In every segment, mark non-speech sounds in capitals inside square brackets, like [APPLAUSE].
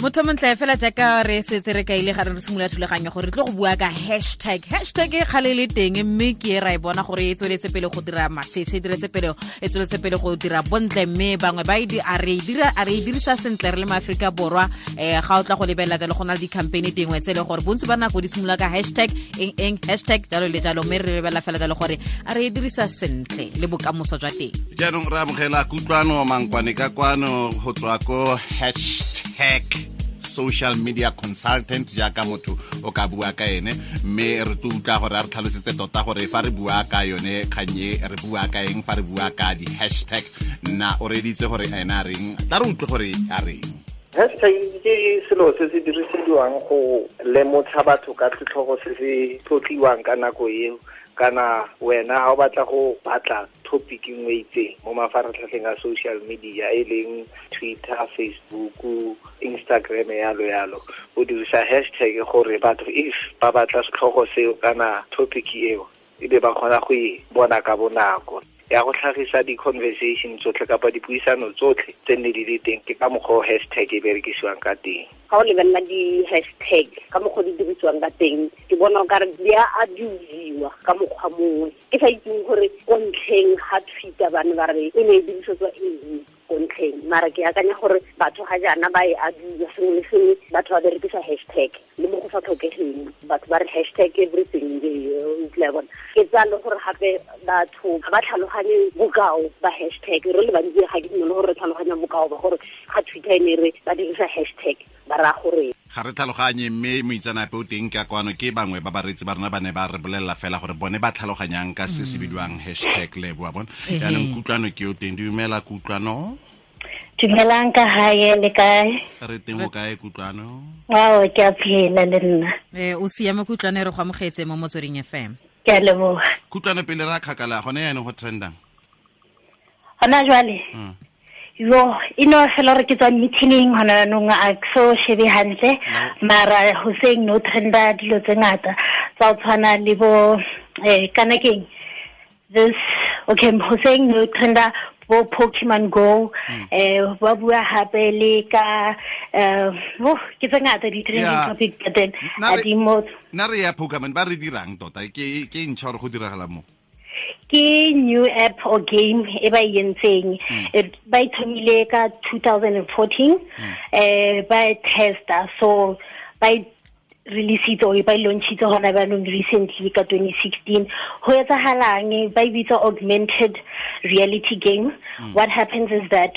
motho montle fela jaaka re setse re kaile ga re re simolola gore go bua ka hashtag. Hashtag e kgale le teng mme ke ra e bona gore e tsweletse pele go dira matshese e diretse pele e tsweletse pele go dira bontle mme bangwe ba a re e dirisa sentle re le maaforika borwa. Um ga o tla go lebelela jalo go na le dingwe tse e le gore bontsi ba nako di simolola ka hashtag eng hashtag jalo le jalo mme re lebelela fela jalo gore a re e dirisa sentle le bokamoso jwa teng. Jaanong re amogela kutlwano Makoane ka kwano go tswa ko hashtag social media consultant jaaka motho o ka bua ka ene. Mme re tlo utlwa gore a re tlhalosetse tota gore fa re bua ka yone kganye re bua ka eng fa re bua ka di-hashtag. Nna o reditse gore ena a reng? Tla re utlwe gore a reng? Hashtag ke selo se se dirisediwang go lemotlha batho ka setlhogo se se tlotliwang ka nako eo. Kana wena ga o batla go batla topic nngwe itseng mo mafaratlhatlheng a social media e leng twitter facebook instagram yalo yalo. O dirisa hashtag gore batho if ba batla setlhogo seo kana topic eo e be ba kgona go e bona ka bonako ya go tlhagisa di-conversation tsotlhe kapa dipuisano tsotlhe tse nne di le teng ke ka mokgwa o hashtag e berekisiwang ka teng. Ga o lebelela di-hashtag ka mokgwa di dirisiwang ka teng ke bona kare di a abusiwa ka mokgwa mongwe. Ke sa itseng gore ko ntlheng ga twitter bane ba re e ne e dirisetswa eng ko ntlheng mara ke akanya gore batho ga jaana ba e abusa sengwe le sengwe batho ba berekisa hashtag le mo go sa tlhokegeng batho ba re hashtag everything utlwa bona ke tsa le gore gape batho ba tlhaloganye bokao ba hashtag re le bantsi ga ke dumele gore re tlhaloganya bokao ba gore ga twitter e ne re ba dirisa hashtag ra gore. Ga re tlhaloganye mme moitsanape o teng ka kwano ke bangwe ba baretsi ba rona ba ne ba re bolelela fela gore bone ba tlhaloganyang ka se se bidiwang hashtag le boa bona. Yaanong kutlwano ke o teng. Dumela kutlwano? Dumelang ka gae le kae? Re teng o kae kutlwano? Ao ke a phela le nna. Um o siame kutlwane re go amogetse mo motsweding fm ke a leboga kutlwano pele re a kgakala gone yaanong go trendang? Gona jwale yo e no fela gore ke tswa meetingeng gona yanong a so shebe hantle mara hoseng no trenda dilo tse ngata tsa o tshwana le bo um kana keng this okay hoseng no trenda bo Pokemon Go eh ba bua hape le ka eh oh ke tse ngata di trending topic but then a di mo na re ya Pokemon ba re dirang tota ke ke ntšha gore go diragala mo ke new app or game e ba yentseng ba ithomile ka 2014 eh ba testa so ba releasitse or ba launchitse gona banong recently ka 2016 go etsagalang ba bitsa augmented reality game. What happens is that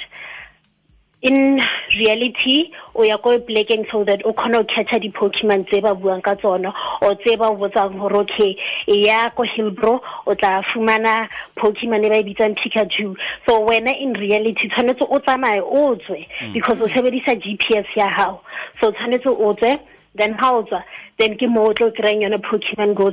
in reality o ya ko plekeng so that o kgona go catcha di-pokemon tse ba buang ka tsona o tse ba botsang gore okay e ya ko Hillbrow o tla fumana pokemon e ba e bitsang pikachu. So wena in reality tshwanetse o tsamaye o tswe mm. because o sebedisa g p s ya gago so tshwanetse o tswe then o tswa then ke mo o tlo kry-ang yone pokemon go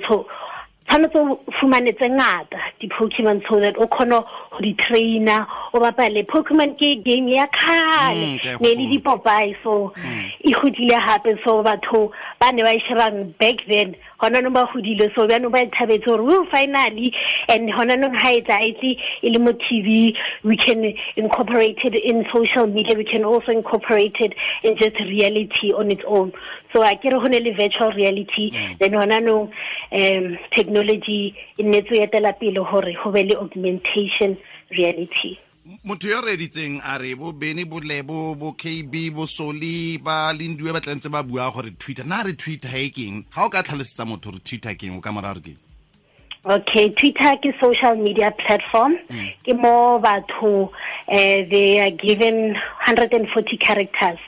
tshwanetse o fumane tse ngata di-pokemon so that o kgone go di-traina o bapale pokemon ke game ya kgale ne le dipopae so e godile gape. So batho ba ne ba e shebang back then gona nong ba godile so bjanong ba thabetse gore o finally. And gona nong ga e tsaetse e le mo tv we can incorporate it in social media we can also incorporate it in just reality on its own. So a kere go ne le virtual reality. Then gona nong um technology e nnetse o etela pele gore go be le augmentation reality motho yo reditseng a re bo beny bolebo bo kb bo soli ba lendiwe ba tlantse ba bua gore twitter na re twitter e keng? Ga o ka tlhalosetsa motho re twitter keng o ka mora gore keng okay twitter ke social media platform. Ke mo batho uh, they are given 140 characters.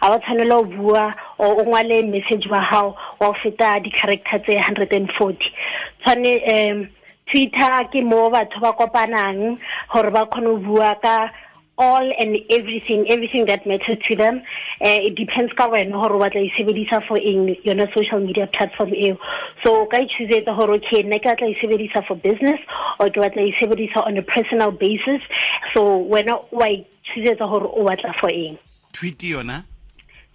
A ba tshwanela o bua o ngwale message wa gago wa go feta di-character tse 140 tshwane um twitter ke mo batho ba kopanang gore ba kgone go bua ka all and everything everything that matters to them. Uh, it depends ka wena gore o batla e for eng yona social media platform eo. So o ka ichusetsa gore okay nna ke batla e sebedisa for business or ke batla e sebedisa on a personal basis. So wena wa ichusetsa gore o batla for eng. Tweet yona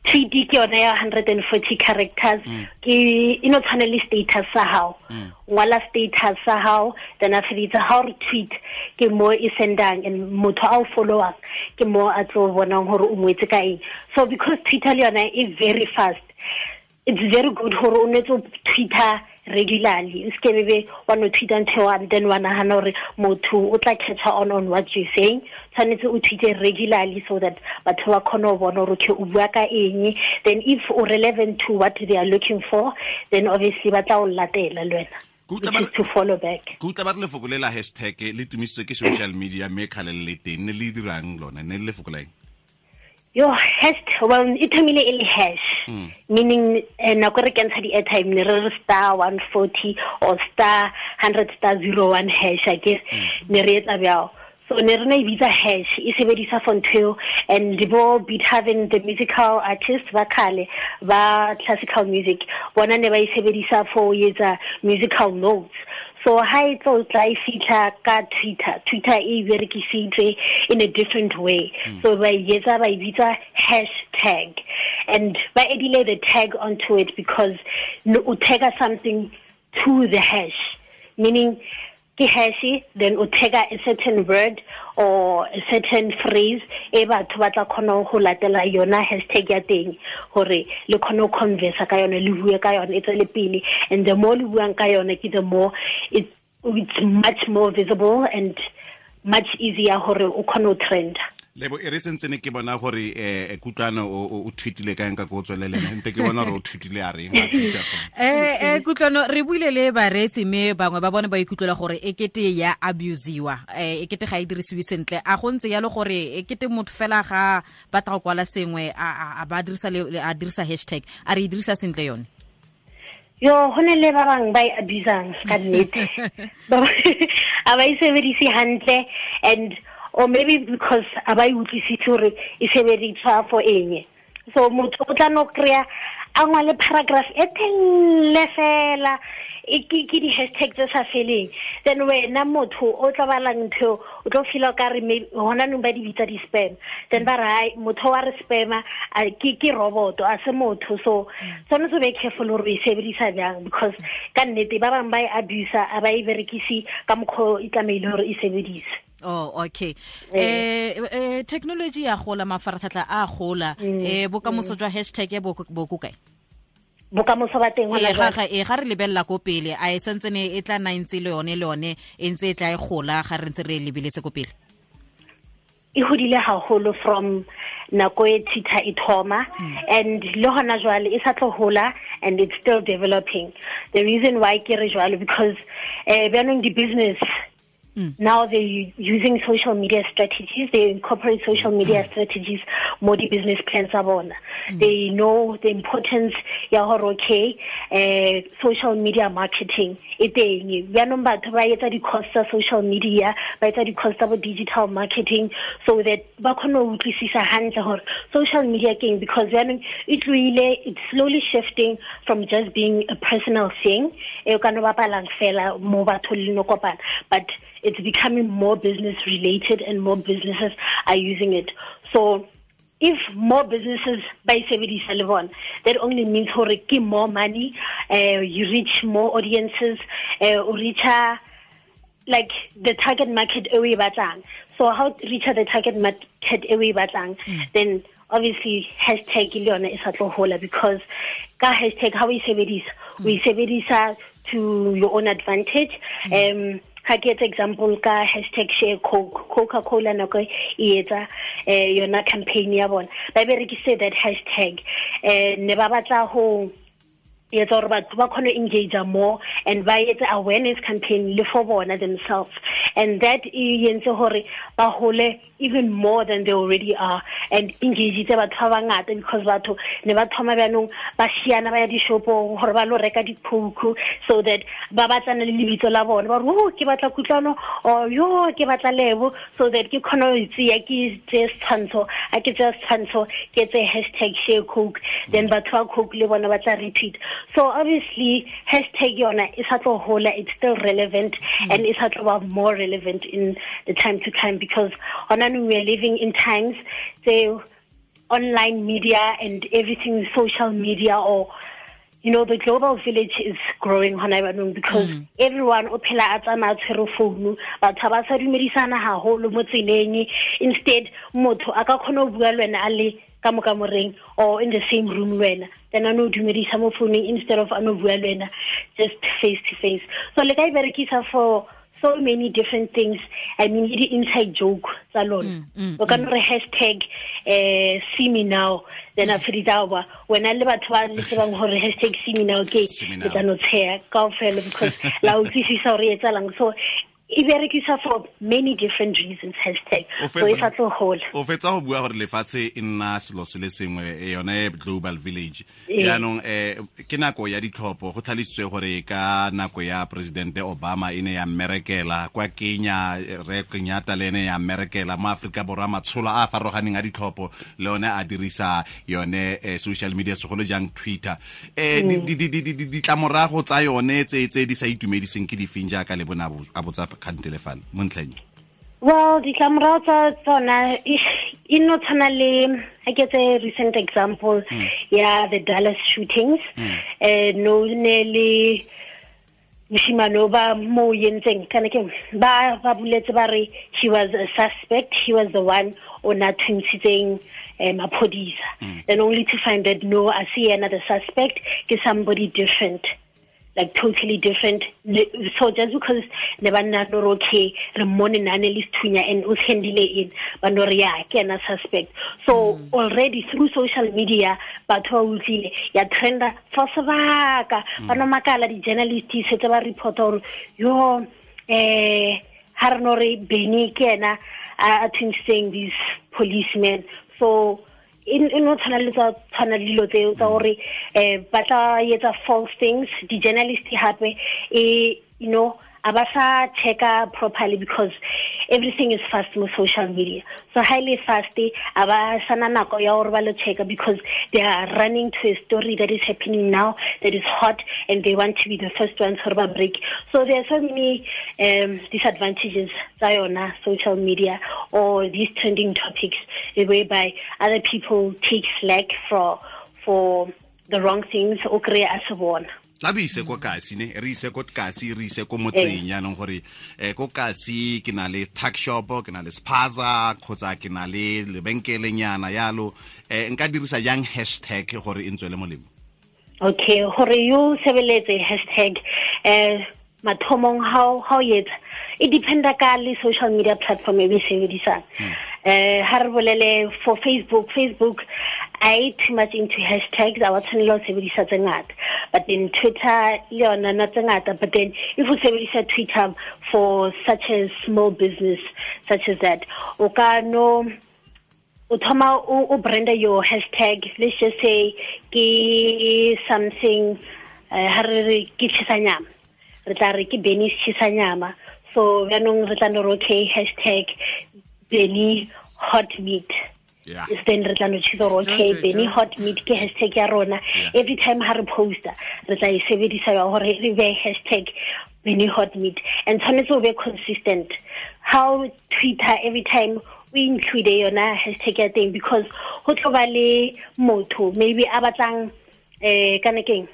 tweet ke yona ya 140 characters. Mm. Ke e no tshwane le status sa hao. Mm. Ngwala status sa hao then a feditse ha o re tweet ke mo e sendang and motho a o followang ke mo a tlo bonang gore o ngwetse ka eng so because twitter le yona e very fast it's very good gore o netse o twitter regularly o seke bebe wa no tweet until one then wa nagana gore motho o tla catch on on what you saying. Tshwanetse o tweete regularly so that batho ba kgone go bona gore okay o bua ka eng. Then if o relevant to what they are looking for then obviously ba tla o latela le wena Ke utlwa ba- to follow back. Ke utlwa ba re lefoko le la hashtag le tumisitswe ke social media mme kgale le le teng ne le dirang lona ne le lefoko la eng yo hash well e thomile e le hash. Meaning eh, nako re kentsha di-airtime ne re re star one forty or star hundred star zero one hash i guess. Ne re etsa bjao so ne re na e bitsa hash e sebedisa for ntho and bo beethoven the musical artist ba kgale ba classical music. Bona ne ba e sebedisa for etsa musical notes so ha e tlo tla e fitlha ka twitter. Twitter e berekisitswe in a different way. Hmm. So ba etsa ba e bitsa hashtag. And ba edile the tag onto it because no- tagga something to the hash. Meaning ke then tagga a certain word or a certain phrase e batho ba tla kgona go latela yona hashtag ya teng gore le go ka le ka pele. And the more le buang ka yona ke the more it, it's much more visible and much easier gore o kgone go trenda lebo e re sentsene ke bona gore um kutlwano o o- o ka eng ka ko o tswelelena nte ke bona gore o thutile a reng? [LAUGHS] Eh eh kutlwano re buile le bareetsi me bangwe ba bone ba ikutlwela gore e kete ya abusiwa. E kete ga e dirisiwe sentle. A go ntse yalo gore e kete motho fela ga batla go kwala sengwe a ba dirisa le a dirisa hashtag. A re e dirisa sentle yone? Yo go ne le ba bangwe ba e abusang ka nnete. [LAUGHS] [LAUGHS] Ba ba- a ba e sebedise hantle and or maybe because a ba utlwisitse gore e sebediswa for eng. So motho o tla no kry-a a ngwale paragraph e telle fela ke di-hashtag tse sa feleng. Then wena motho o tla balang ntho o tlo feel ka re gona nong ba di bitsa di-spam. Then ba re motho wa re spama ke roboto a se motho. So mm. tshwanetse o be careful gore o e sebedisa bjang because mm. ka nnete ba bangwe ba e abusa a ba e berekise ka mokgwa o e tlameile gore e sebedise oh okay. Eh eh technology ya gola mafaratlhatlha a gola. Eh bokamoso jwa hashtag ya bo bo ko kae bokamoso ba teng e ga jwale. ga e ga re lebelela ko pele a e santsene e tla nna e ntse le yone le yone e ntse e tla e gola ga re ntse re lebeletse ko pele. E hodile haholo from nako e twitter e thoma and le gona jwale e sa tlo hola and it's still developing. The reason why ke re jwalo because uh, bjanong di-business Mm. now they're using social media strategies they incorporate social media mm. strategies mo the business plans tsa bona mm. they know the importance ya gore okay uh, social media marketing. E teng bjanong batho ba etsa di-course tsa social media ba etsa di-course tsa digital marketing so that ba kgone go utlwisisa hantle social media eng because bjanong e really it's slowly shifting from just being a personal thing e ka no bapalang fela mo batho le no kopana. But it's becoming more business related and more businesses are using it. So if more businesses buy sebedisa le bona that only means ke more money uh, you reach more audiences uh, o reacha like the target market o e batlang. So how to reach the target market o e batlang then obviously hashtag le yona e sa tlo hola because ka hashtag how o e sebedisa o e sebedisa to your own advantage um ga ke etsa example ka hashtag share coke. Coca cola nako e etsa eh, yona campaign ya bona. Ba berekise that hashtag. Eh, ne ba batla go etsa gore batho ba kgone engage more and ba etse awareness campaign le for bona themselves. And that e entse gore ba hole even more than they already are and engage batho ba bangata because batho ne ba thoma bjanong ba šiana ba ya dishopong gore ba lo reka dikhouku so that ba batlana le lebitso la bona. Ba re o ke batla kutlwano. Or yo ke batla lebo. So that ke kgone go tseya ke tseye setshwantsho a ke tsaya setshwantsho ke etse hashtag share coke. Then batho ba coke le bona ba tla retweet so obviously hashtag yona tlo hola it's still relevant and it's more relevant in the time to come because hona nou we are living in times tse online media and everything social media or you know the global village is growing hona because mm. everyone o phela a tsamaya tshwere founu. Batho ba sa dumedisana haholo mo tseleng instead motho a ka kgona go bua le wena a le ka mo ka moreng or in the same room le wena then a no dumedisa mo founung instead of a no bua le wena just face to face. So le ka e berekisa for so many different things. I mean e di-inside joke tsa lona. Mm, mm, o ka no re hashtag eh see me now. Then a feditsa ba wena le batho ba le tsebang gore hashtag see me now ke le tla no tsheya kaofela because [LAUGHS] la utlwisisa gore e etsalang so e berekisa for many different reasons hashtag. So e tlo gola o fetsa go bua gore lefatshe e nna selo se le sengwe e yone global village. Yaanong um ke nako ya ditlhopho. Go tlhalositswe gore ka nako ya presidente obama e ne ya mmerekela kwa kenya re kenyatta le ene ya mmerekela mo aforika borwa matsholo a a farologaneng a ditlhopho le one a dirisa yone social media segolo jang twitter. Um ditlamorago tsa yone tse di sa itumediseng ke di difeng jaaka le bona a fale mo ntlheng well ditlamorago tsa tsona e no tshwana le a ke tse recent example mm. ya the dallas shootings mm. eh no ne le moshimane ba mo yentseng kana ke ba ba buletse ba re he was a suspect he was the one o na thuntshitseng um, maphodisa mm. and only to find that no I see another suspect ke somebody different like totally different so just because ne banna no okay re mmone nane le sethunya and o tshendile in ba no re ya ke ena suspect so mm. already through social media batho ba utlwile ya trenda for sebaka mm. ba no makala di-journalist setse ba reporta gore yo eh ha re no re beny ke ena a thuntseng these policemen so in no tshwana le tsa tshwana dilo tseo tsa gore um ba tla etsa false things. Di-journalist gape e you know aba sa checka properly because everything is fast mo social media. So highly fast sana gore because they are running to a story that is happening now that is hot and they want to be the first ones for ba break. So there are so many um, disadvantages tsa social media or these trending topics whereby other people take slack for for the wrong things o kry a se bona tla re ise ko kasi ne? Re ise ko kasi re ise ko motseng yaanong gore um ko kasi ke na le tax shop ke na le spaza kgotsa ke na le lebenkelenyana yalo. Um nka dirisa yang hashtag gore e ntswele molemo? Okay gore yo sebeletse hashtag um mathomong how how yetsa e dependa ka le social media platform e be sebedisang. Um Eh, ha re bolele for facebook facebook I too much into hashtags. I was tshwanela go sebedisa tse ngata. But then Twitter le yona not tse ngata. But then if o sebedisa Twitter for such a small business such as that, o ka no o thoma o branda your hashtag. Let's just say ke something eh, ha re re ke tshisa Re tla re ke Benny tshisa So yaanong re tla no okay hashtag Benny hot meat. Yeah. then re tla no choose gore okay benny hot meat ke hashtag ya rona. Every time ha re poster re tla e sebedisa ya gore re be hashtag benny hot meat. And tshwanetse o be consistent. How twitter every time we include yona hashtag ya teng because go tlo ba le motho maybe a batlang um kana keng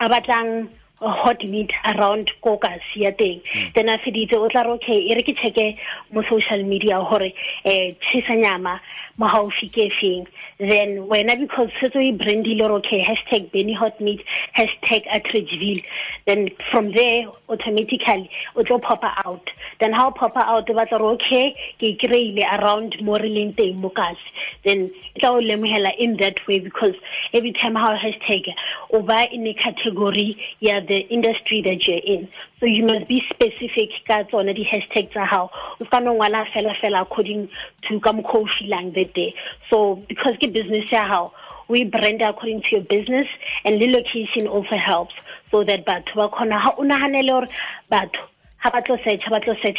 a batlang hot meat around kokas ya teng. Mm. then a feditse o tla re okay e re ke checke mo social media gore eh tshisa nyama mo haufi ke feng then wena because setse o brandile gore okay hashtag benny hot meat hashtag Atteridgeville then from there automatically o tlo pop out. Then how pop out ba tla re okay ke kry-ile around mo re leng teng mo kasi then e tla o lemohela in that way because every time how hashtag o ba in a category ya the industry that you're in. So you must be specific ka tsone di-hashtag tsa gago o ska no ngwala fela fela according to ka mokgwa o that day. So because ke business ya we brand according to your business and the location also helps so that batho ba kgona ha o naganele gore batho ha ba tlo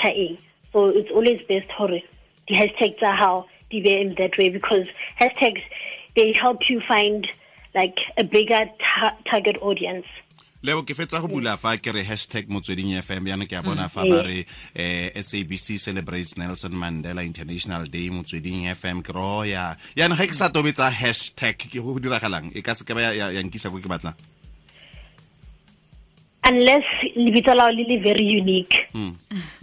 eng. So it's always best gore di-hashtag tsa gago di be in that way because hashtags they help you find like a bigger ta target audience lebo ke fetsa go bula fa ke re hashtag motsweding fm yana ke a bona fa ba re eh, sabc celebrates nelson mandela international day motsweding fm ke ro ya. Yana ga ke sa tobetsa hashtag ke go diragalang. E ka se ke ba ya- nkisa go ke batlang unless lebitso lao le le very unique. Mm.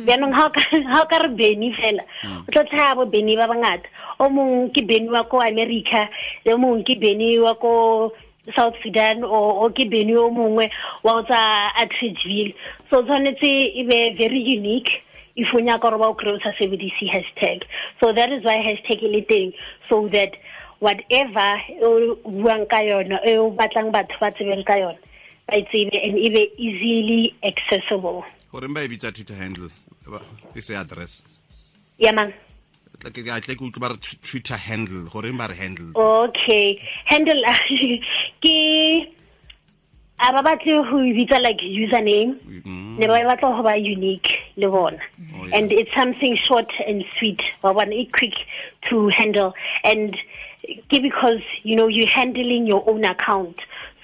jaanong ha o ka- ha o ka re beny fela o tlo tlhaya bo beny ba bangata. O mongwe ke beny wa ko america o mongwe ke beny wa ko south sudan o o ke beny o mongwe wa tsa uh, Atteridgeville so tshwanetse e be very unique if o nyaka gore ba o sa sebedise hashtag. So that is why hashtag e le teng so that whatever uh, e o buang ka yona e o batlang batho ba tsebeng ka yona ba and e be easily accessible. Goreng ba e bitsa twitter handle e se address. Ya mang Tla ke a tle ke utlwe ba re twitter handle. Goreng ba re handle. Okay. Handle [LAUGHS] ke a ba batle go bitsa like username. Mm. ne ba batla go ba unique le bona. Oh, and it's something short and sweet. Ba bona e quick to handle. And ke because you know you're handling your own account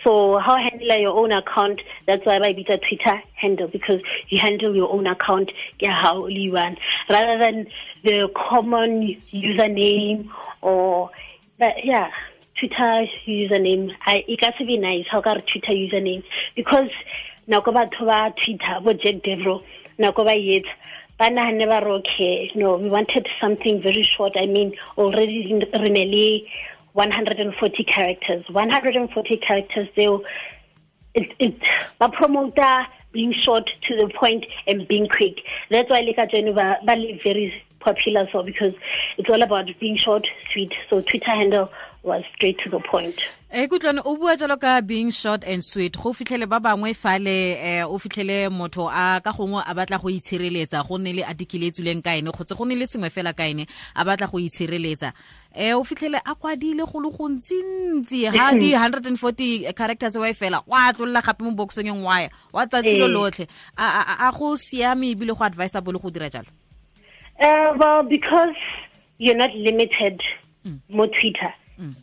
so how handle your own account that's why I e bitsa twitter handle because you handle your own account ke how you one. Rather than the common username or that yeah Twitter username I e ka se be nice. How re Twitter username? Because nako batho ba Twitter bo Jack Devro ba yetsa ba nahane ba re okay no we wanted something very short. I mean already in ne le 140 characters. 140 characters they'll it, it ba promoter being short to the point and being quick. That's why tseno ba ba very popular so because it's all about being short sweet. So twitter handle was straight to the point. E kutlwane o bua jalo ka being short and sweet. Go fitlhele ba bangwe fale eh, o fitlhele motho a ka gongwe a batla go itshireletsa go nne le article e tswileng ka ene kgotsa go nne le sengwe fela ka ene a batla go itshireletsa. Eh o fitlhele a kwadile go le gontsintsi [CLEARS THROAT] ha di 140 characters wa e fela wa tlolola gape mo boxeng e ngwaya wa tsatsi lo lotlhe. A, a, a go siame ebile go advisable go dira jalo? Uh, well because you're not limited mo twitter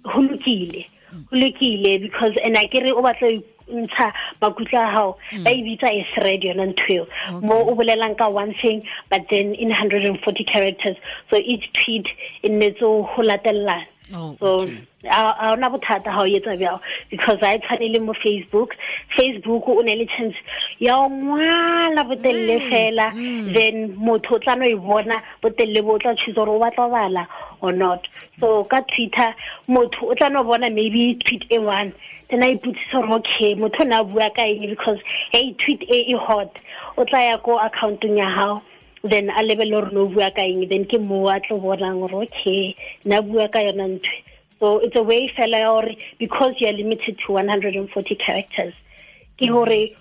go lokile. Go lokile because and a kere o batla ntsha makutlo a hao. Mm. Ba e bitsa a thread yona ntho eo. Mo o bolelang ka one thing but then in 140 characters. So each tweet e nnetse go latellana Oh, so a ona bothata ha o etsa bjao because a e tshwane le mo facebook. Facebook o ne le chance ya o ngwala botelle mm, fela. Mm. then motho o tla no e bona botelle bo o tla choose gore o batla bala or not. So ka twitter motho o tla no bona maybe tweet e one. Then a iputsisa gore okay motho o ne a bua ka eng? Because hey tweet e e hot. O tla ya ko accountong ya hao then a lebelle gore no bua ka eng then ke mo a tlo bonang gore okay na bua ka yona ntho. So it's a way fela ya gore because you are limited to 140 characters ke mm. gore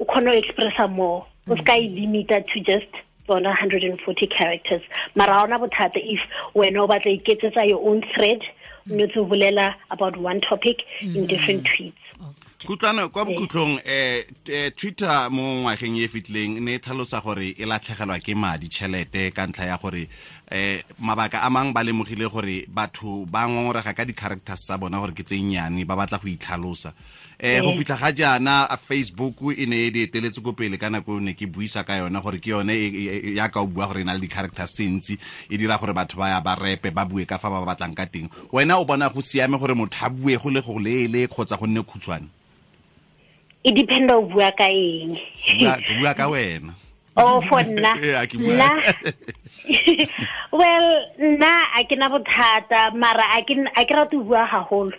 o kgone go expressa more. O ska e limita to just tsona 140 characters. Mara ga ona bothata if wena o batla iketsetsa your own thread mm. o nnetse o bolela about one topic in different mm. tweets kutlwana kwa bokhutlong eh eh, twitter mo ngwageng e e fetileng e ne e tlhalosa gore e latlhegelwa ke madi tšhelete ka ntlha ya gore eh mabaka a mang ba lemogile gore batho ba ngongorega ka di-characters tsa bona gore ke tse nnyane ba batla go itlhalosa. Eh go fitlha ga jaana facebook e ne e di eteletse ko pele ka nako ne ke buisa ka yona gore ke yone e- e- yaka o bua gore e na le di-characters tse ntsi e dira gore batho ba ya ba repe ba bue ka fa ba batlang ka teng. Wena o bona go siame gore motho a bue go le go leele kgotsa go nne khutshwane e dependa o bua ka eng Bua- ka wena oh for nna [LAUGHS] nna [LAUGHS] well nna a ke na bothata mara a ke rate o bua haholo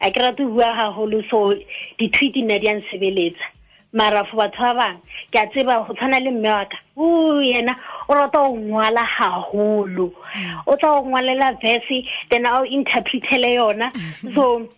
a ke rate bua haholo so di-tweet nna di a nsebeletsa mara for batho ba bang ke a tseba go tshwana le mme wa ka. O yena o rata o ngwala haholo. O tla o ngwalela verse then a o interpretele yona. [LAUGHS] So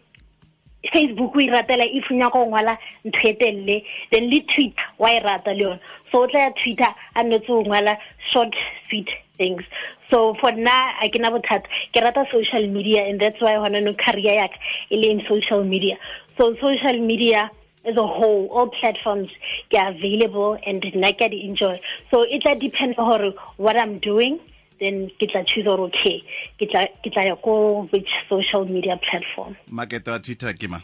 facebook o e ratela if o nyaka go ngwala ntho e then le twitter wa e rata le yone so o tla ya twitter a nnetse go ngwala short sweet things. So for nna a ke na bothata ke rata social media and that's why gona no career yaka e le in social media. So social media as a whole all platforms ke available and nna ke a di-enjoy so it tla depend gore what i'm doing then ke tla choose gore okay ke tla ke tla ya ko which social media platform? Makete wa twitter ke ma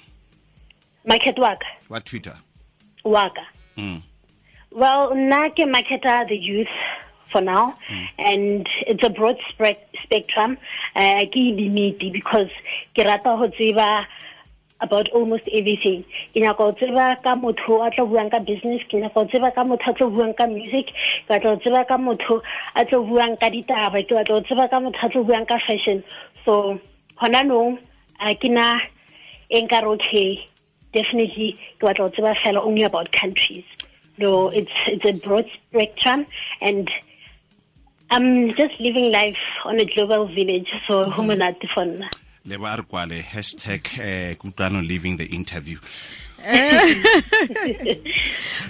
market wa ka. Wa twitter. Waka Mm. well nna ke marketer the youth for now and it's a broad spread spectrum. Uh, ke limit because ke rata ho tseba about almost everything. Ke nyaka ho tseba ka motho a tlo buang ka business ke nyaka ho tseba ka motho a tlo buang ka music ke batla ho tseba ka motho a tlo buang ka ditaba ke batla ho tseba ka motho a tlo buang ka fashion. So hona nong a ke na e nkare okay definitely ke batla ho tseba fela only about countries. No it's it's a broad spectrum and I'm just living life on a global village so ho mm-hmm. monate for nna le ba re kwale hashtag eh, kutlwano leaving the interview. [LAUGHS]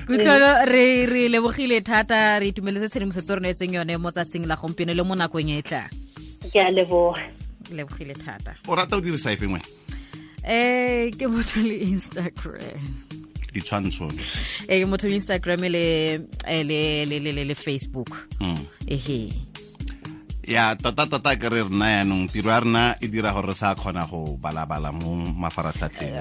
Kutlwano re re lebogile thata re itumeletse tshedimosetso rona e seng yone mo tsatsing la gompieno le mo nakong e e tlang ke a leboga. Lebogile thata. O rata o dirisa efe ngwena um ke motho le instagram. Ditshwantsho. E ke motho le instagram le eh, le le le le le facebook. Mm. Ya tota-tota ke re rena yaanong tiro ya rena e dira gore re sa kgona go balabala mo mafaratlhatlheng.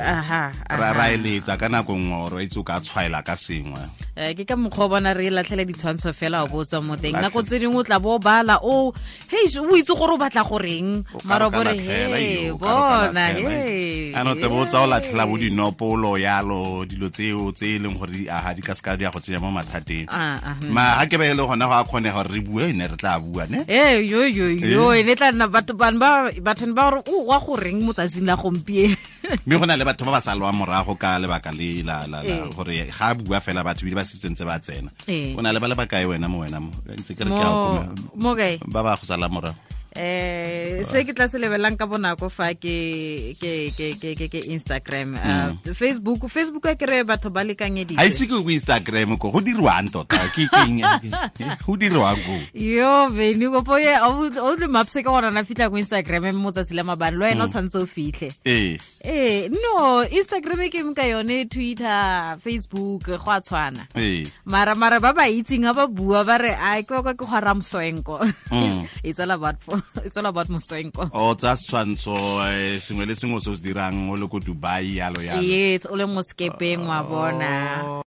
Ra eletsa ka nako nngwe ore a itse o ka tshwaela ka sengwe. Eh, ke ka mokgwa o bona re latlhele ditshwantsho fela o bo tswa mo teng. Nako tse dingwe o tla bo o bala o hei o itse gore o batla goreng? Marobore o o he o o bona he ano tse bo tsa o latlhela bo dinopolo yalo dilo tseo tse e leng gore di aga di ka seka di ya go tsenya mo mathateng. Ah, ah, hmm. ma ga ke ba e le gona go a kgonega gore re bue ne re tla bua ne Eh, yo yo yo. E ne tla nna batho bane ba bathong ba gore o wa goreng mo tsatsing la gompieno? [LAUGHS] Mme go na le batho ba ba sa salwa morago ka lebaka le la la Eh. gore ga bua fela batho bile ba setsentse ba tsena. Eh. o na le ba le bakae wena mo wena mo ntse ke re ke go mo kae? ba ba go sala morago eh se ke tla se lebelelang ka bonako fa ke ke ke ke ke ke Instagram. Uh, Facebook Facebook a kere batho ba lekanyeditse. Ise ke go instagram ko go dirwang tota ke keng [LAUGHS] go dirwang ko? Yo beni kopo ye o le mapse ka gona na fitla ko Instagram mo tsatsi la mabane lo ena o tshwantse o fitlhe. Ee eh no Instagram ke mka yone Twitter Facebook go a tshwana. Eh. Mara mara ba ba itseng a ba bua ba re a ke kwa ke go moswenko [LAUGHS] it's all about [LAUGHS] it's all about moswenko o tsa setshwantsho eh, sengwe le sengwe se o se dirang o le ko dubai yalo yalo. Yes o le mo skepeng wa bona